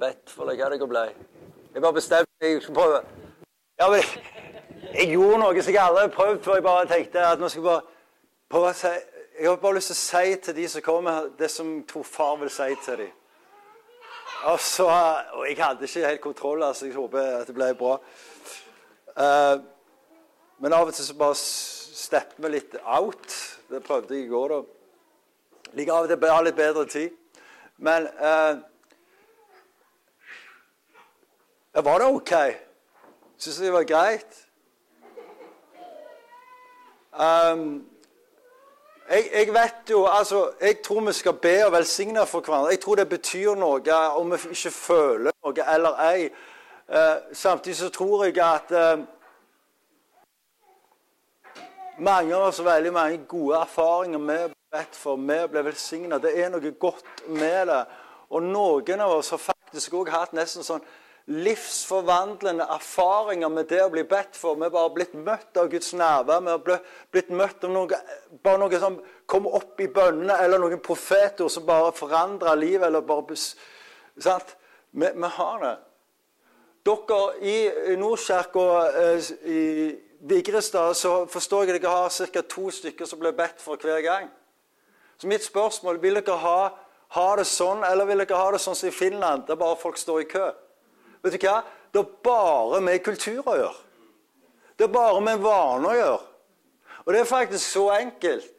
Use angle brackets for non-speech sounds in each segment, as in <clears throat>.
bedt for deg hva det ble. Jeg bare bestemte meg jeg skulle prøve. Ja, men jeg gjorde noe som jeg aldri har prøvd før. Jeg bare tenkte at nå skal jeg bare prøve å si Jeg har bare lyst til å si til de som kommer, det som to far vil si til dem. Og så, og jeg hadde ikke helt kontroll, altså jeg håper at det ble bra. Uh, men av og til så bare stepper vi litt out. Det prøvde jeg i går. da. Ligger av og til bare litt bedre tid. Men uh, Var det OK? Syns det var greit? Um, jeg, jeg, vet jo, altså, jeg tror vi skal be og velsigne for hverandre. Jeg tror det betyr noe om vi ikke føler noe eller ei. Uh, samtidig så tror jeg at uh, mange av oss har veldig mange gode erfaringer med bedt for. Vi bli velsigna. Det er noe godt med det. Og noen av oss har faktisk òg hatt nesten sånn livsforvandlende erfaringer med det å bli bedt for. Vi har bare blitt møtt av Guds nærvær. Vi har blitt møtt av noe, bare noe som kom opp i bønnene, eller noen profetord som bare forandra livet. eller bare, sant? Vi, vi, har det. Dere i Nordkirka eh, i Vigrestad så forstår jeg at dere har ca. to stykker som blir bedt for hver gang. Så mitt spørsmål vil dere ha, ha det sånn, eller vil dere ha det sånn som i Finland, der bare folk står i kø? Vet du hva? Det er bare med kultur å gjøre. Det er bare med vane å gjøre. Og det er faktisk så enkelt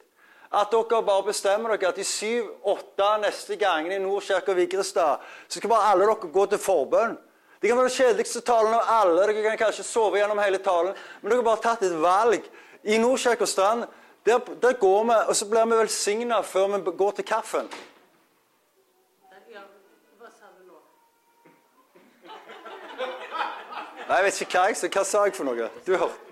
at dere bare bestemmer dere at de syv-åtte neste gangene i Nordkirke og Vigrestad så skal bare alle dere gå til forbønn. Det kan være den kjedeligste talen av alle. Dere kan kanskje sove gjennom hele talen. Men dere har bare tatt et valg. I Nordkirke og Strand der, der går vi, og så blir vi velsigna før vi går til kaffen. Nei, jeg vet ikke hva jeg sa. Hva sa jeg for noe? Du hørte?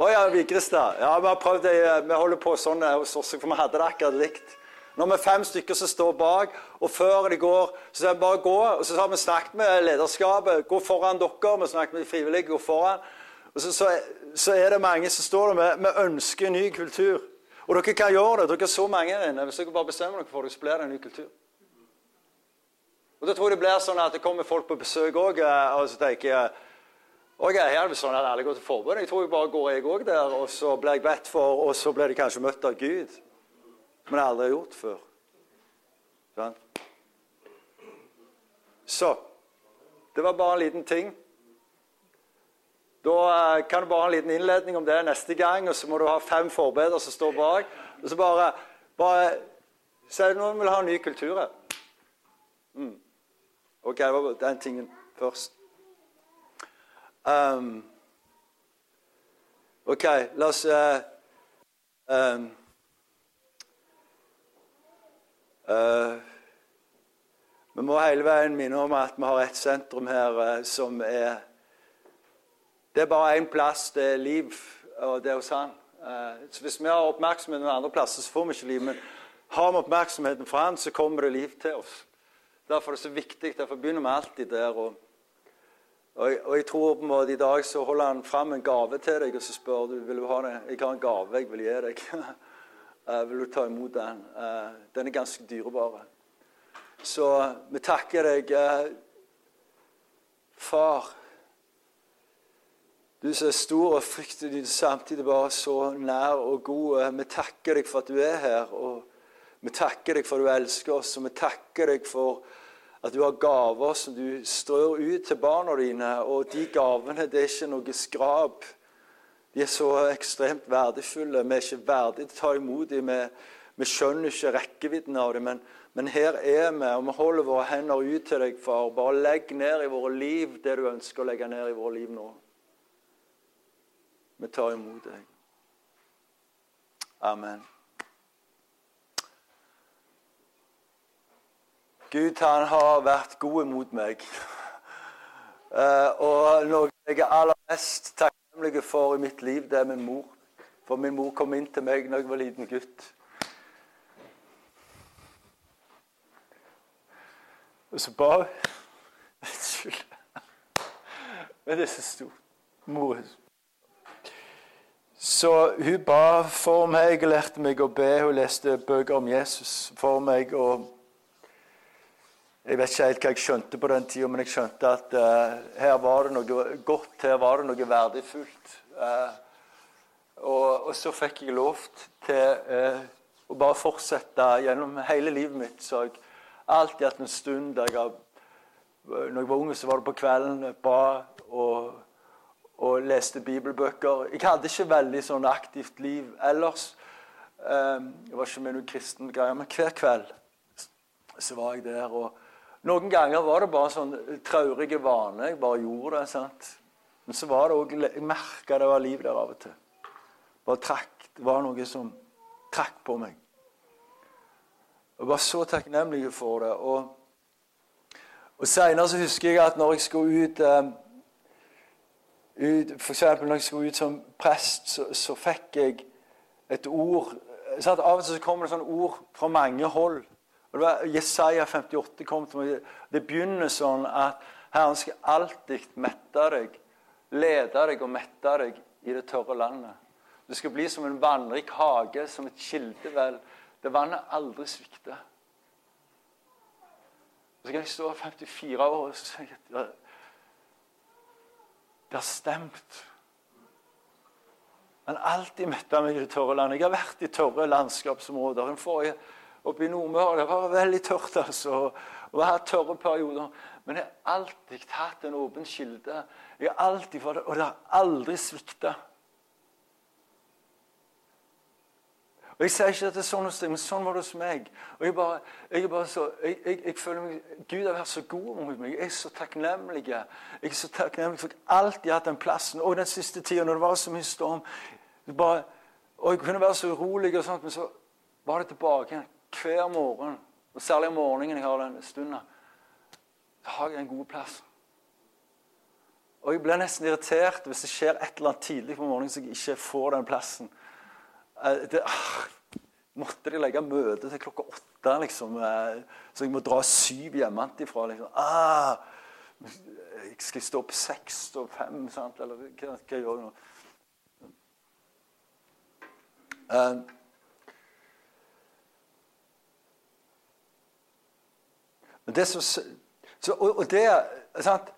Å ja, Vigrestad. Ja, vi har prøvd det. Vi holder på sånn hos oss, for vi hadde det akkurat likt. Når vi er fem stykker som står bak, og før de går, så sier vi bare gå. Og så har vi snakket med lederskapet. Gå foran dere. Vi snakket med de frivillige. Gå foran. Og så, så, så er det mange som står der vi ønsker ny kultur. Og dere kan gjøre det. Dere er så mange inne. Hvis dere bare bestemmer dere for det, så blir det en ny kultur. Og Da tror jeg det blir sånn at det kommer folk på besøk òg, eh, og så tenker jeg og her er det sånn at alle går til forbønn. Jeg tror jeg bare går jeg òg der, og så blir jeg bedt for, og så blir de kanskje møtt av Gud. Men det har jeg aldri gjort før. Sånn? Så Det var bare en liten ting. Da eh, kan du bare ha en liten innledning om det neste gang, og så må du ha fem forbedere som står bak. Og så bare, bare Si at noen vil ha en ny kultur her. Mm. Ok, det var den tingen først. Um, ok, la oss uh, um, uh, Vi må hele veien minne om at vi har et sentrum her uh, som er Det er bare én plass, det er liv, og det er hos han. så Hvis vi har oppmerksomheten andre plasser, så får vi ikke liv. Men har vi oppmerksomheten fra han, så kommer det liv til oss. Derfor er det så viktig. Derfor begynner vi alltid der. Og, og, jeg, og jeg tror på en måte i dag så holder han fram en gave til deg, og så spør du vil du ha det. Jeg har en gave jeg vil gi deg. uh, <laughs> vil du ta imot den? Uh, den er ganske dyrebar. Så vi takker deg, uh, far. Du som er stor og fryktelig, samtidig bare så nær og god. Vi takker deg for at du er her. og vi takker deg for at du elsker oss, og vi takker deg for at du har gaver som du strør ut til barna dine. Og de gavene det er ikke noe skrap. De er så ekstremt verdifulle. Vi er ikke verdige til å ta imot dem. Vi, vi skjønner ikke rekkevidden av dem. Men, men, her er vi, og vi holder våre hender ut til deg, far. Bare legg ned i våre liv det du ønsker å legge ned i våre liv nå. Vi tar imot deg. Amen. Gud han har vært god mot meg. Uh, og noe jeg er aller mest takknemlig for i mitt liv, det er min mor. For min mor kom inn til meg når jeg var liten gutt. Og så ba hun <laughs> Unnskyld. Men det er så stort. Mor Så hun ba for meg lærte meg å be. Hun leste bøker om Jesus for meg. og Jeg vet ikke helt hva jeg skjønte på den tida, men jeg skjønte at uh, her var det noe godt, her var det noe verdifullt. Uh, og, og, så fikk jeg lov til uh, å bare fortsette gjennom hele livet mitt. Så jeg alltid hatt en stund der jeg Når jeg var ung, så var det på kvelden ba og, og leste bibelbøker. Jeg hadde ikke veldig sånn aktivt liv ellers. Jeg var ikke med noen kristen greier, men hver kveld så var jeg der. og noen ganger var det bare sånn traurige vaner. Jeg bare gjorde det. sant? Men så var det òg Jeg merka det var liv der av og til. Bare trakk, Det var noe som trakk på meg. Jeg var så takknemlig for det. Og, og Seinere husker jeg at når jeg skulle ut, um, ut For eksempel når jeg skulle ut som prest, så, så fikk jeg et ord sant? Av og til så kommer det sånne ord fra mange hold. Og det var Jesaja 58 kom til meg. Det begynner sånn at Herren skal alltid mette deg, lede deg og mette deg i det tørre landet. Det skal bli som en vannrik hage, som et kildevel. Det vannet aldri svikter. Så kan jeg stå 54 år og si at det har stemt. Men alltid metta meg i det tørre landet. Jeg har vært i tørre landskapsområder. Den forrige oppe i Nordmøre. Det var veldig tørt, altså. Og jeg har hatt tørre perioder. Men jeg har alltid hatt en åpen kilde. Jeg har alltid fått det, Og det har aldri svikta. Og Jeg sier ikke at det er sånn hos deg, men sånn var det hos meg. Og Jeg bare, jeg bare så, jeg, jeg, jeg, føler meg, Gud har vært så god mot meg. Jeg er så takknemlig. Jeg er så takknemlig for at jeg alltid har hatt den plassen. Og den siste tida, når det var så mye storm bare, Og jeg kunne være så urolig, og sånt, men så var det tilbake hver morgen, og særlig om morgenen jeg har den stunden, så har jeg en god plass. Og jeg blir nesten irritert hvis det skjer et eller annet tidlig på morgenen så jeg ikke får den plassen. Eh, det, ah, måtte de legge møte til klokka åtte, liksom, eh, så jeg må dra syv hjemmefra? Liksom. Ah, jeg stå opp seks og fem, sant? eller hva, hva gjør jeg nå? Uh, Det som, så, og, og det, sant?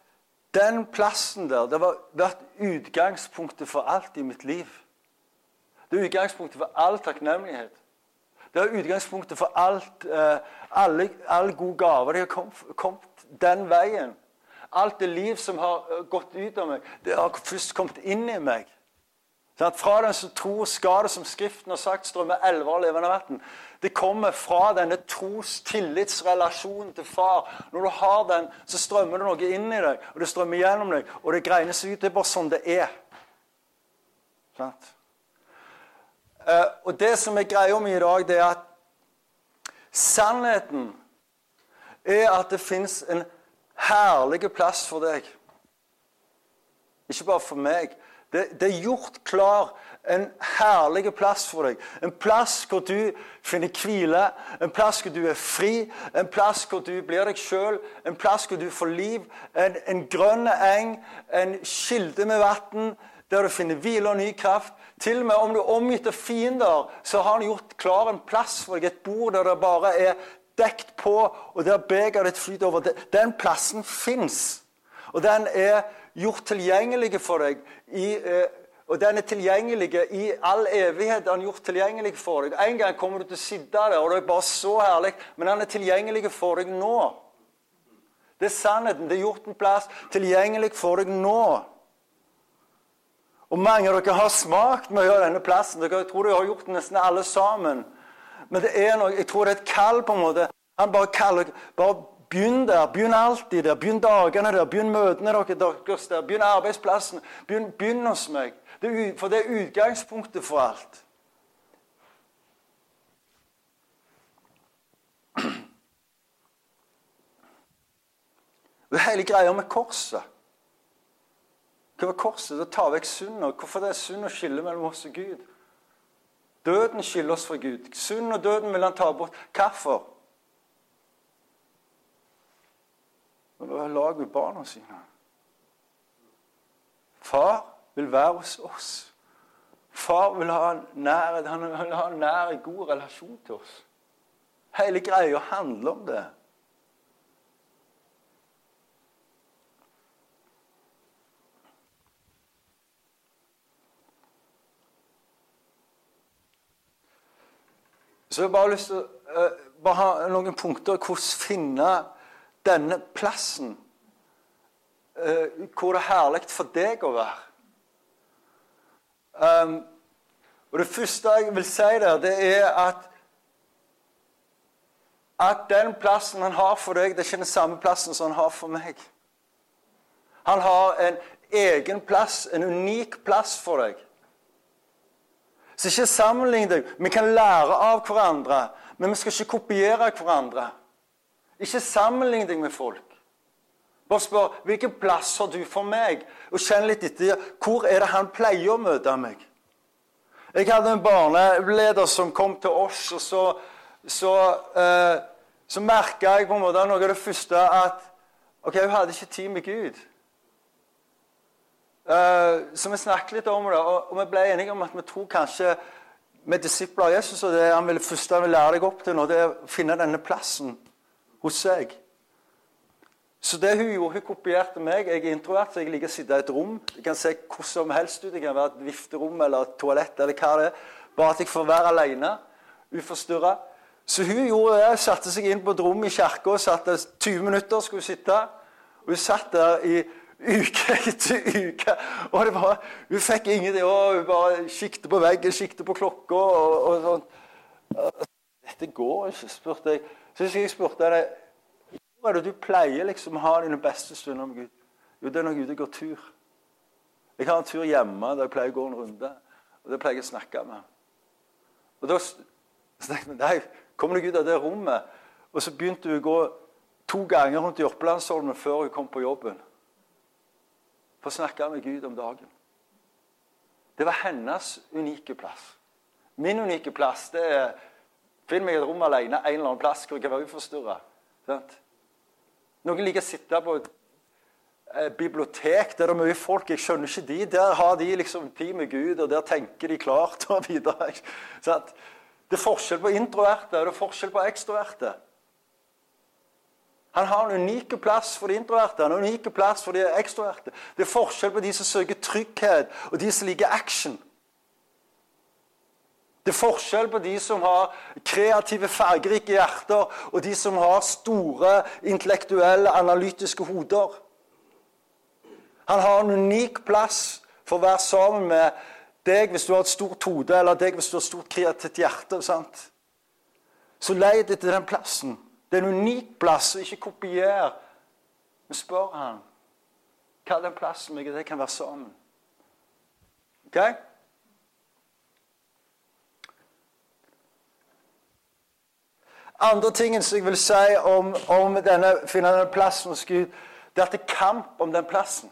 Den plassen der det har vært utgangspunktet for alt i mitt liv. Det er utgangspunktet for all takknemlighet. Det er utgangspunktet for alt, eh, alle, alle gode gaver. De har kommet, kommet den veien. Alt det liv som har eh, gått ut av meg, det har først kommet inn i meg. Fra den som tror, skal det, som Skriften har sagt, strømme elver av levende vann. Det kommer fra denne tros tillitsrelasjonen til far. Når du har den, så strømmer det noe inn i deg, og det strømmer gjennom deg. Og det greines ut. Det er bare sånn det er. Uh, og det som er greia mi i dag, det er at sannheten er at det fins en herlig plass for deg. Ikke bare for meg, det, det, er gjort klar en herlig plass for deg. En plass hvor du finner hvile, en plass hvor du er fri, en plass hvor du blir deg sjøl, en plass hvor du får liv. En, en grønn eng, en kilde med vann der du finner hvile og ny kraft. Til og med om du er omgitt av fiender, så har han gjort klar en plass for deg. Et bord der det bare er dekt på, og der begeret ditt flyter over. Den plassen fins. Og den er gjort tilgjengelig for deg. I, eh, og den er tilgjengelig i all evighet. Den er gjort tilgjengelig for deg. En gang kommer du til å sitte der, og det er bare så herlig, men den er tilgjengelig for deg nå. Det er sannheten. Det er gjort en plass tilgjengelig for deg nå. Og Mange av dere har smakt mye av denne plassen. Dere, tror dere har gjort det nesten alle sammen. Men det er noe, jeg tror det er et kall. på en måte. Han bare kaller bare Begynn der. Begynn alltid der. Begynn dagene der. Begynn møtene deres der. Begynn arbeidsplassen. Begynn, begynn hos meg. Det for det er utgangspunktet for alt. <clears throat> Det er hele greia med korset. Hva var korset? Det tar vekk synda. Hvorfor det er synd å skille mellom oss og Gud? Døden skiller oss fra Gud. Synd og døden vil han ta bort. Hvorfor? og være lag med barna sine. Far vil være hos oss. Far vil ha en nær, han vil ha en nær, god relasjon til oss. Hele greia handler om det. Så jeg bare har lyst til å uh, ha noen punkter hvordan finne denne plassen uh, hvor det er herlig for deg å være. Um, og Det første jeg vil si der, det er at at den plassen han har for deg, det er ikke den samme plassen som han har for meg. Han har en egen plass, en unik plass for deg. Så ikke sammenlign deg. Vi kan lære av hverandre, men vi skal ikke kopiere hverandre. Ikke sammenlign deg med folk. Bare spør hvilken plass har du for meg, og kjenn litt etter hvor er det han pleier å møte meg. Jeg hadde en barneleder som kom til oss, og så, så, eh, så merka jeg på en måte noe av det første at ok, hun hadde ikke tid med Gud. Eh, så vi snakket litt om det, og, og, vi ble enige om at vi tror kanskje med disipler av Jesus og det han ville, første han vil lære deg opp til nå, det er å finne denne plassen hos seg. Så det hun gjorde, hun kopierte meg. Jeg er introvert, så jeg liker å sitte i et rom. Jeg kan se hvor som helst ut. Det kan være et vifterom eller et toalett eller hva det er. Bare at jeg får være alene, uforstyrra. Så hun gjorde det, satte seg inn på et rom i kirka og satte 20 minutter skulle hun sitte. Og hun satt der i uke etter uke. Og det var, hun fikk ingenting. Og hun bare siktet på veggen, siktet på klokka og, og sånn. Dette går ikke, spurte jeg. Så jeg spurte deg hvor er det du pleier liksom å ha dine beste stunder med Gud. Jo, det er når Gud går tur. Jeg har en tur hjemme der jeg pleier å gå en runde. Og det pleier jeg å snakke med. Og da snakket jeg kommer du ut av det rommet, og så begynte hun å gå to ganger rundt i Opplandsholmen før hun kom på jobben for å snakke med Gud om dagen. Det var hennes unike plass. Min unike plass det er Finn meg et rom alene en eller annen plass hvor jeg kan være uforstyrra. Noen liker å sitte på et eh, bibliotek der det er mye folk. Jeg skjønner ikke de. Der har de liksom tid med Gud, og der tenker de klart og videre. Det er forskjell på introverte og det er forskjell på ekstroverte. Han har en unik plass for de introverte, en unik plass for de ekstroverte. Det er forskjell på de som søker trygghet, og de som liker action. Det er forskjell på de som har kreative, fargerike hjerter, og de som har store, intellektuelle, analytiske hoder. Han har en unik plass for å være sammen med deg hvis du har et stort hode, eller deg hvis du har et stort kreativt hjerte. Sant? Så deg etter den plassen. Det er en unik plass, og ikke kopier. Men spør han hva er den plassen jeg kan være sammen. Ok? Andre tingen som jeg vil si om, om denne, finne denne plassen hos Gud, det er at det er kamp om den plassen.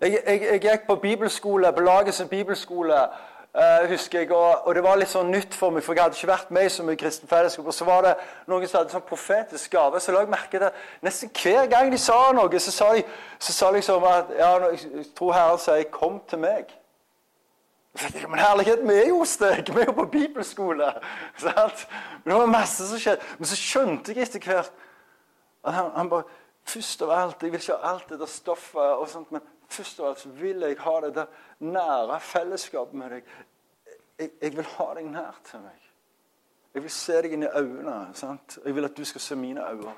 Jeg, jeg, jeg gikk på bibelskole, på sin bibelskole Uh, husker jeg, og, og, Det var litt sånn nytt for meg, for jeg hadde ikke vært med i så mye kristen fellesskap. Og så var det noen som hadde sånn profetisk gave. Så la jeg merke til nesten hver gang de sa noe, så sa de så sa liksom at ja, jeg tror Herren sier 'kom til meg'. Men herlighet, vi er jo hos deg! Vi er jo på bibelskole! Men det var masse som skjedde. Men så skjønte jeg etter hvert at han, han bare Først av alt Jeg vil ikke ha alt det der stoffet og sånt, men først av alt så vil jeg ha det der nære fellesskapet med deg. Jeg, jeg, vil ha deg nær til meg. Jeg vil se deg inn i øynene. sant? Jeg vil at du skal se mine øyne.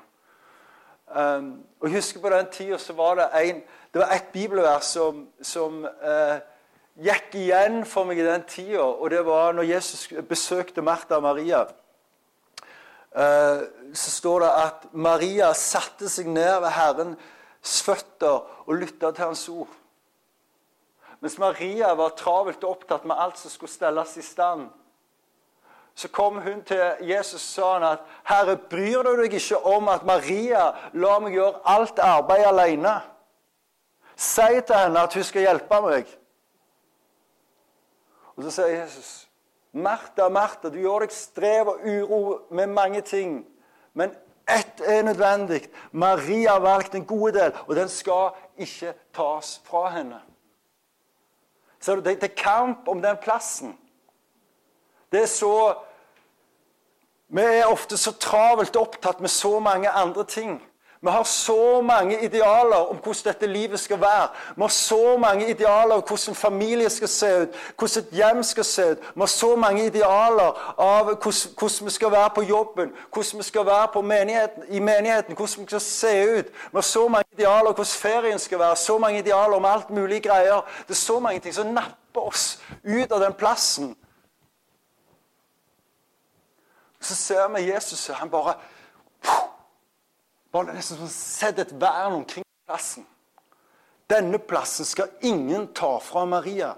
Um, og jeg husker På den tida var det en, det var et bibelvers som, som uh, gikk igjen for meg i den tida. Og det var når Jesus besøkte Martha og Maria. Uh, så står det at Maria satte seg ned ved Herrens føtter og lytta til hans ord. Mens Maria var travelt opptatt med alt som skulle stelles i stand, så kom hun til Jesus og sa han at 'Herre, bryr du deg ikke om at Maria lar meg gjøre alt arbeid alene?' Si til henne at hun skal hjelpe meg. Og Så sier Jesus, 'Martha, Martha, du gjør deg strev og uro med mange ting.' Men ett er nødvendig. Maria har valgt en god del, og den skal ikke tas fra henne. Så det, det er kamp om den plassen. Det er så Vi er ofte så travelt opptatt med så mange andre ting. Vi har så mange idealer om hvordan dette livet skal være. Vi har så mange idealer om hvordan familie skal se ut, hvordan et hjem skal se ut. Vi har så mange idealer av hvordan, vi skal være på jobben, hvordan vi skal være menigheten, i menigheten, hvordan vi skal se ut. Vi har så mange idealer om hvordan ferien skal være, så mange idealer om alt mulig greier. Det er så mange ting som napper oss ut av den plassen. Så ser vi Jesus, han bare bare nesten som Sett et vern omkring plassen. Denne plassen skal ingen ta fra Maria.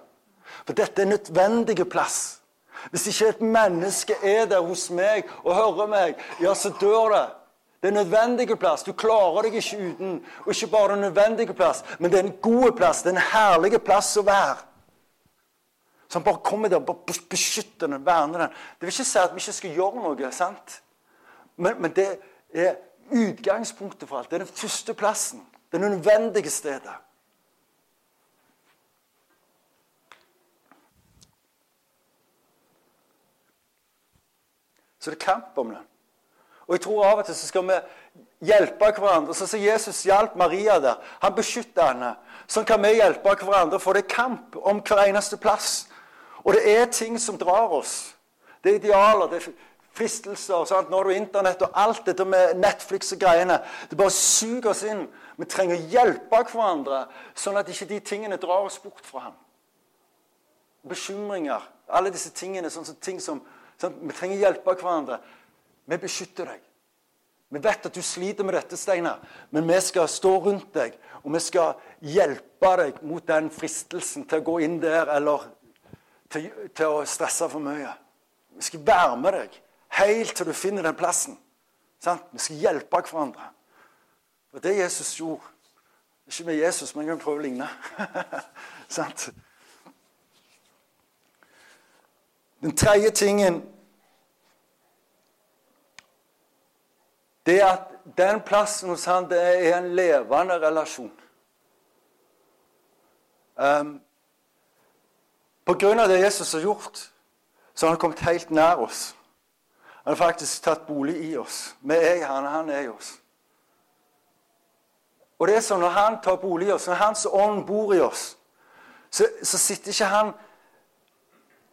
For dette er en nødvendig plass. Hvis ikke et menneske er der hos meg og hører meg, ja, så dør det. Det er en nødvendig plass. Du klarer deg ikke uten. Og ikke bare en nødvendig plass, men det er en god plass. Det er en herlig plass å være. Så han bare kommer der og beskytter den, verner den. Det vil ikke si at vi ikke skal gjøre noe, sant? Men, men det er utgangspunktet for alt. Det er den første plassen. Det nødvendige stedet. Så det er kamp om det. Og jeg tror av og til så skal vi hjelpe hverandre. Sånn som Jesus hjalp Maria der. Han beskytta henne. Sånn kan vi hjelpe hverandre, for det er kamp om hver eneste plass. Og det er ting som drar oss. Det er idealer. det er fristelser. Sant? Når du Internett og alt dette med Netflix og greiene. Det bare suger oss inn. Vi trenger å hjelpe hverandre, sånn at ikke de tingene drar oss bort fra ham. Bekymringer, alle disse tingene. sånn, sånn ting som, sånn, Vi trenger å hjelpe hverandre. Vi beskytter deg. Vi vet at du sliter med dette, Steinar, men vi skal stå rundt deg. Og vi skal hjelpe deg mot den fristelsen til å gå inn der eller til, til å stresse for mye. Vi skal være med deg. Helt til du finner den plassen. Sant? Vi skal hjelpe hverandre. Og det Jesus gjorde Ikke med Jesus, men jeg kan prøve å ligne. <laughs> Sant? Den tredje tingen det er at den plassen hos han det er en levende relasjon. Um, på grunn av det Jesus har gjort, så har han kommet helt nær oss. Han har faktisk tatt bolig i oss. Vi er han, han er i oss. Og det er sånn Når han tar bolig i oss, når Hans ånd bor i oss, så, så sitter ikke han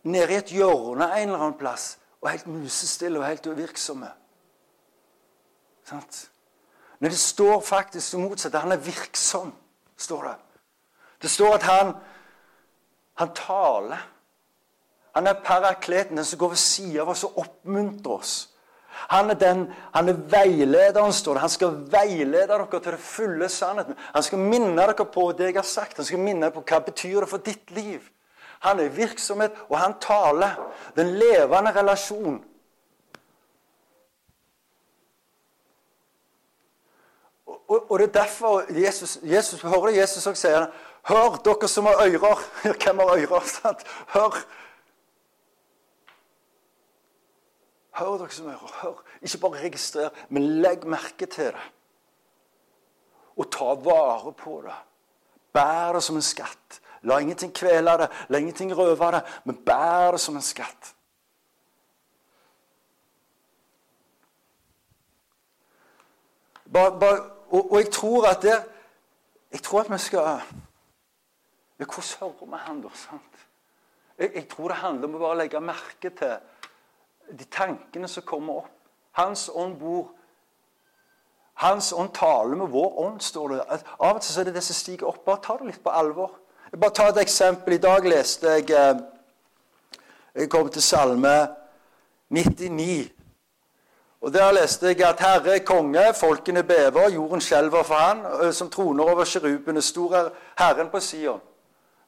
nede i et hjørne en eller annen plass og helt musestille og helt uvirksomme. Sant? Men det står faktisk det motsatte. Han er virksom, står det. Det står at han, han taler. Han er parakleten, den som går ved siden av oss og oppmuntrer oss. Han er, den, han er veilederen, står det. Han skal veilede dere til det fulle sannheten. Han skal minne dere på det jeg har sagt. Han skal minne dere på hva det betyr for ditt liv. Han er virksomhet, og han taler. Den levende relasjon. Og, og, det er derfor Jesus, Jesus hører Jesus også sier Hør, dere som har ører. <laughs> Hvem har ører? sant? Hør Hør dere som hører. Hør. Ikke bare registrer, men legg merke til det. Og ta vare på det. Bær det som en skatt. La ingenting kvele det, la ingenting røve det, men bær det som en skatt. Bare, bare, og, og, jeg tror at det Jeg tror at vi skal Hvordan hører vi han da? sant? Jeg, jeg tror det handler om å bare legge merke til de tankene som kommer opp. Hans ånd bor Hans ånd taler med vår ånd, står det. Av og til er det det som stiger opp. Bare ta det litt på alvor. Jeg bare ta et eksempel. I dag leste jeg eh, Jeg kom til Salme 99. Og Der leste jeg at Herre er konge, folkene bever, jorden skjelver for han, eh, som troner over kjerubene. Stor er Herren på Sion.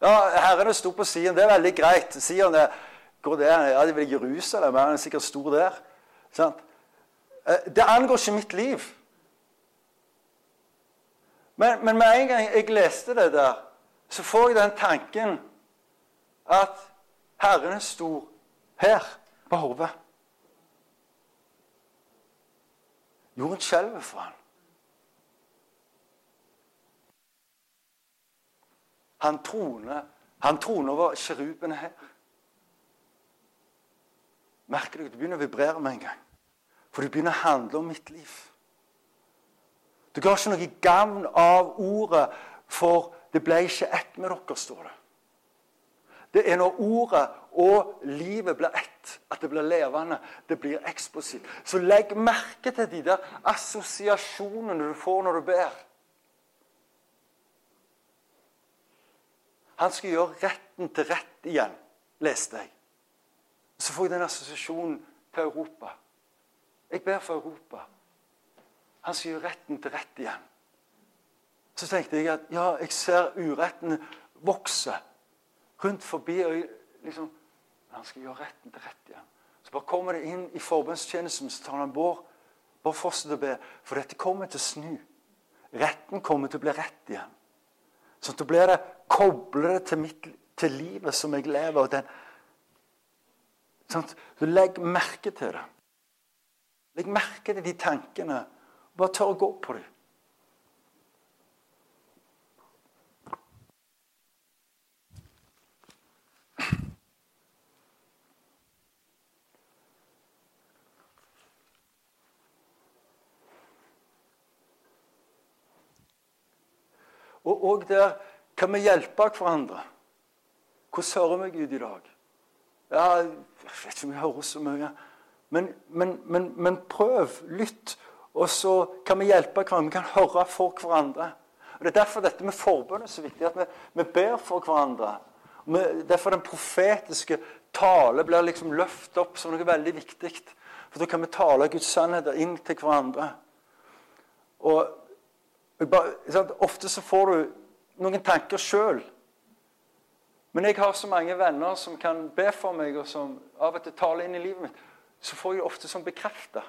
Ja, Herren er stor på Sion. Det er veldig greit. Sion er hvor det er? Ja, det er vel Jerusalem. Han er sikkert stor der. Sant? Eh, det angår ikke mitt liv. Men, men, med en gang jeg leste det der, så får jeg den tanken at Herren er stor her på hodet. Jorden skjelver for han. Han troner, han troner over kjerubene her. Merker du? Det begynner å vibrere med en gang. For det begynner å handle om mitt liv. Du ga ikke noe gavn av ordet, for det ble ikke ett med dere, står det. Det er når ordet og livet blir ett, at det blir levende. Det blir eksplosivt. Så legg merke til de der assosiasjonene du får når du ber. Han skal gjøre retten til rett igjen, leste jeg. Så får jeg den assosiasjonen til Europa. Jeg ber for Europa. Han sier retten til rett igjen. Så tenkte jeg at ja, jeg ser uretten vokse rundt forbi. og liksom, Han skal gjøre retten til rett igjen. Så bare kommer det inn i forbundstjenesten, så tar han Bård. Bare fortsett å be. For dette kommer til å snu. Retten kommer til å bli rett igjen. Så da blir det koblet til, mitt, til livet som jeg lever. og den, sant? Så legg merke til det. Legg merke til de tankene. Bare tør å gå på dem. Og der kan vi hjelpe hverandre. Hvordan hører vi Gud i dag? Ja, Jeg vet ikke om jeg hører så mye. Men, men, men, men prøv. Lytt. Og så kan vi hjelpe hverandre. Vi kan høre for hverandre. Og Det er derfor dette med forbønn er så viktig. At vi, vi ber for hverandre. Vi, derfor den profetiske tale blir liksom løftet opp som noe veldig viktig. For da kan vi tale Guds sannheter inn til hverandre. Og bare, Ofte så får du noen tanker sjøl. Men jeg har så mange venner som kan be for meg, og som av og til taler inn i livet mitt. Så får jeg ofte sånn bekrefta.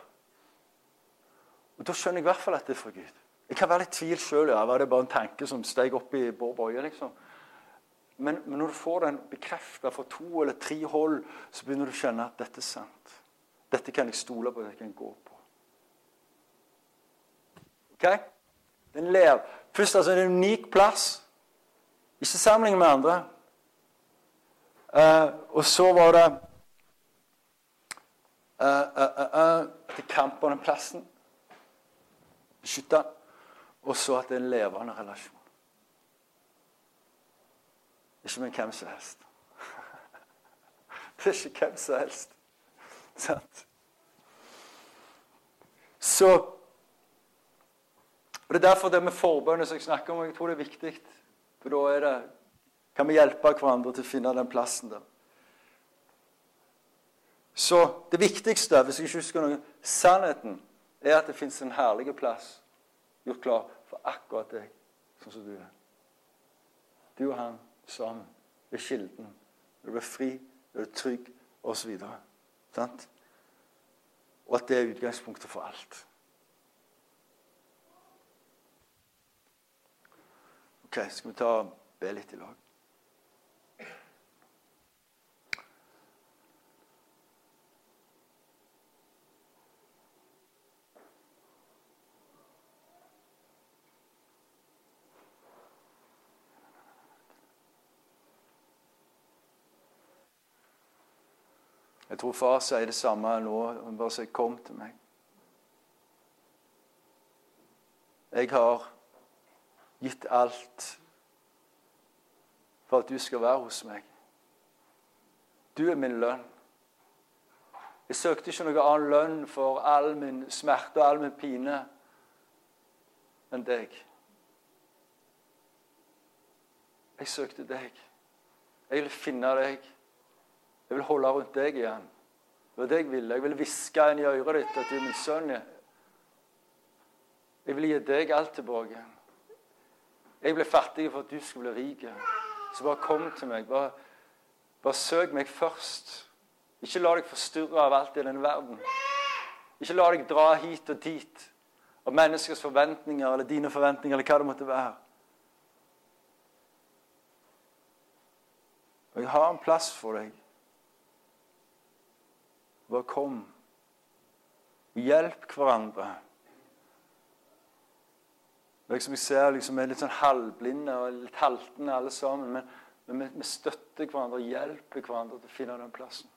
Og Da skjønner jeg i hvert fall at det er fra Gud. Jeg kan være litt tvil sjøl. Ja, var det bare en tanke som steg opp i Bård Boje? Liksom. Men, men, når du får den bekrefta fra to eller tre hold, så begynner du å kjenne at dette er sant. Dette kan jeg stole på, dette kan jeg gå på. Ok? Den lever. Først altså en unik plass. Ikke sammenlign med andre. Uh, og så var det uh, uh, kamp om den plassen. Beskytte Og så at det er en levende relasjon. Ikke med hvem som helst. <laughs> det er ikke hvem som helst. Sant? Så og Det er derfor det med forbønnet som jeg snakker om, jeg tror det er viktig. For da er det, kan vi hjelpe hverandre til å finne den plassen der. Så det viktigste, hvis jeg ikke husker noe, sannheten er at det fins en herlig plass gjort klar for akkurat deg, sånn som du er. Du og han sammen ved kilden. Du blir fri, du er trygg, osv. Sant? Og at det er utgangspunktet for alt. Ok, skal vi ta og be litt i lag? Jeg tror far sier det samme nå. Han bare sier 'kom til meg'. Jeg har gitt alt for at du skal være hos meg. Du er min lønn. Jeg søkte ikke noe annen lønn for all min smerte og all min pine enn deg. Jeg søkte deg. Jeg vil finne deg. Jeg vil holde rundt deg igjen. Det var det jeg ville. Jeg vil hviske inn i øret ditt at du er min sønn. Jeg vil gi deg alt tilbake. Jeg ble fattig for at du skulle bli rik. Så bare kom til meg. Bare, bare søk meg først. Ikke la deg forstyrre av alt i denne verden. Ikke la deg dra hit og dit av menneskers forventninger eller dine forventninger eller hva det måtte være. Og jeg har en plass for deg. Bare kom. Hjelp hverandre. Liksom jeg ser liksom, Vi er litt sånn halvblinde og litt haltende alle sammen. Men, men vi, vi, støtter hverandre og hjelper hverandre til å finne den plassen.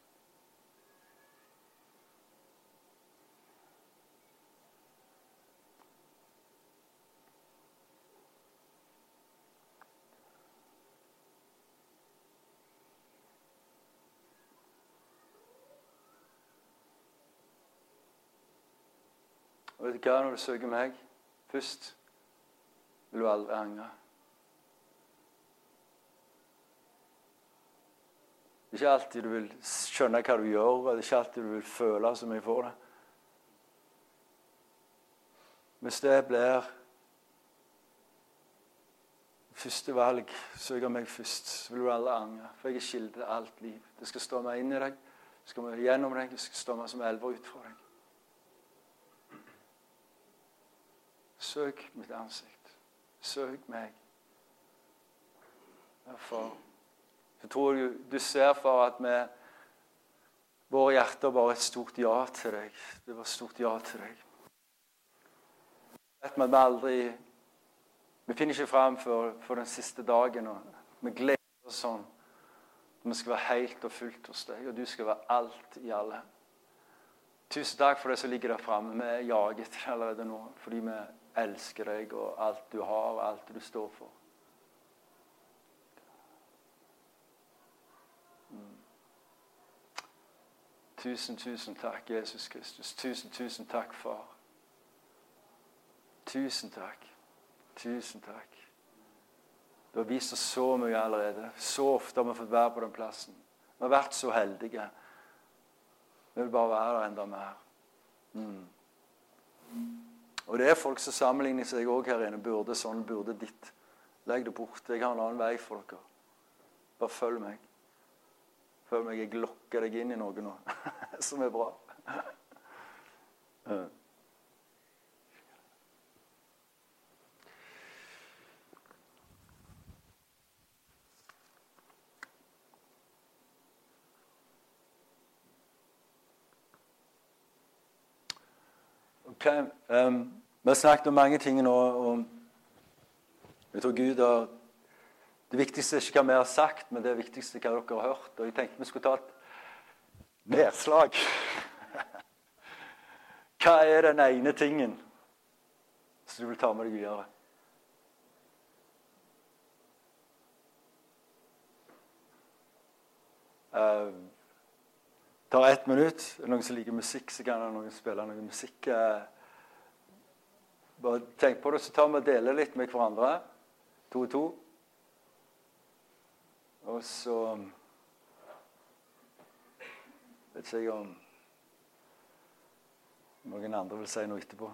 Vet når du søker meg først, vil du aldri angre. Det er ikke alltid du vil skjønne hva du gjør, og det er ikke alltid du vil føle så mye for det. Hvis det blir første valg, søk meg først, så vil du aldri angre. For jeg er kilde til alt liv. Det skal stå meg inn i deg, det skal gjennom deg, det skal stå meg som elver ut fra deg. Søk mitt ansikt. Søk meg. Derfor jeg tror jeg du ser for at vi Våre hjerter bare et stort ja til deg. Det var et stort ja til deg. Vet vi at vi aldri Vi finner ikke fram for den siste dagen. og Vi gleder oss sånn. Vi skal være helt og fullt hos deg, og du skal være alt i alle. Tusen takk for det som ligger der framme. Vi er jaget allerede nå fordi vi elsker deg og alt du har, og alt du står for. Mm. Tusen, tusen takk, Jesus Kristus. Tusen, tusen takk, Far. Tusen takk. Tusen takk. Du har vist oss så mye allerede. Så ofte har vi fått være på den plassen. Vi har vært så heldige. Vi vil bare være der enda mer. Mm. Og det er folk som sammenligner seg òg her inne. Burde sånn, burde ditt. Legg det bort. Jeg har en annen vei for dere. Bare følg meg. Følg meg. Jeg lokker deg inn i noe nå <laughs> som er bra. Okay. Um, vi har snakket om mange ting nå. og jeg tror Gud har Det viktigste er ikke hva vi har sagt, men det viktigste er hva dere har hørt. Og jeg tenkte vi skulle ta et nedslag. <laughs> Hva er den ene tingen som du vil ta med deg videre? Uh, tar ett minutt. Er det noen som liker musikk, så kan noen spille noe musikk. Bare tenk på det, så tar vi og deler litt med hverandre. To og to. Og så Vet ikke jeg om noen andre vil si noe etterpå.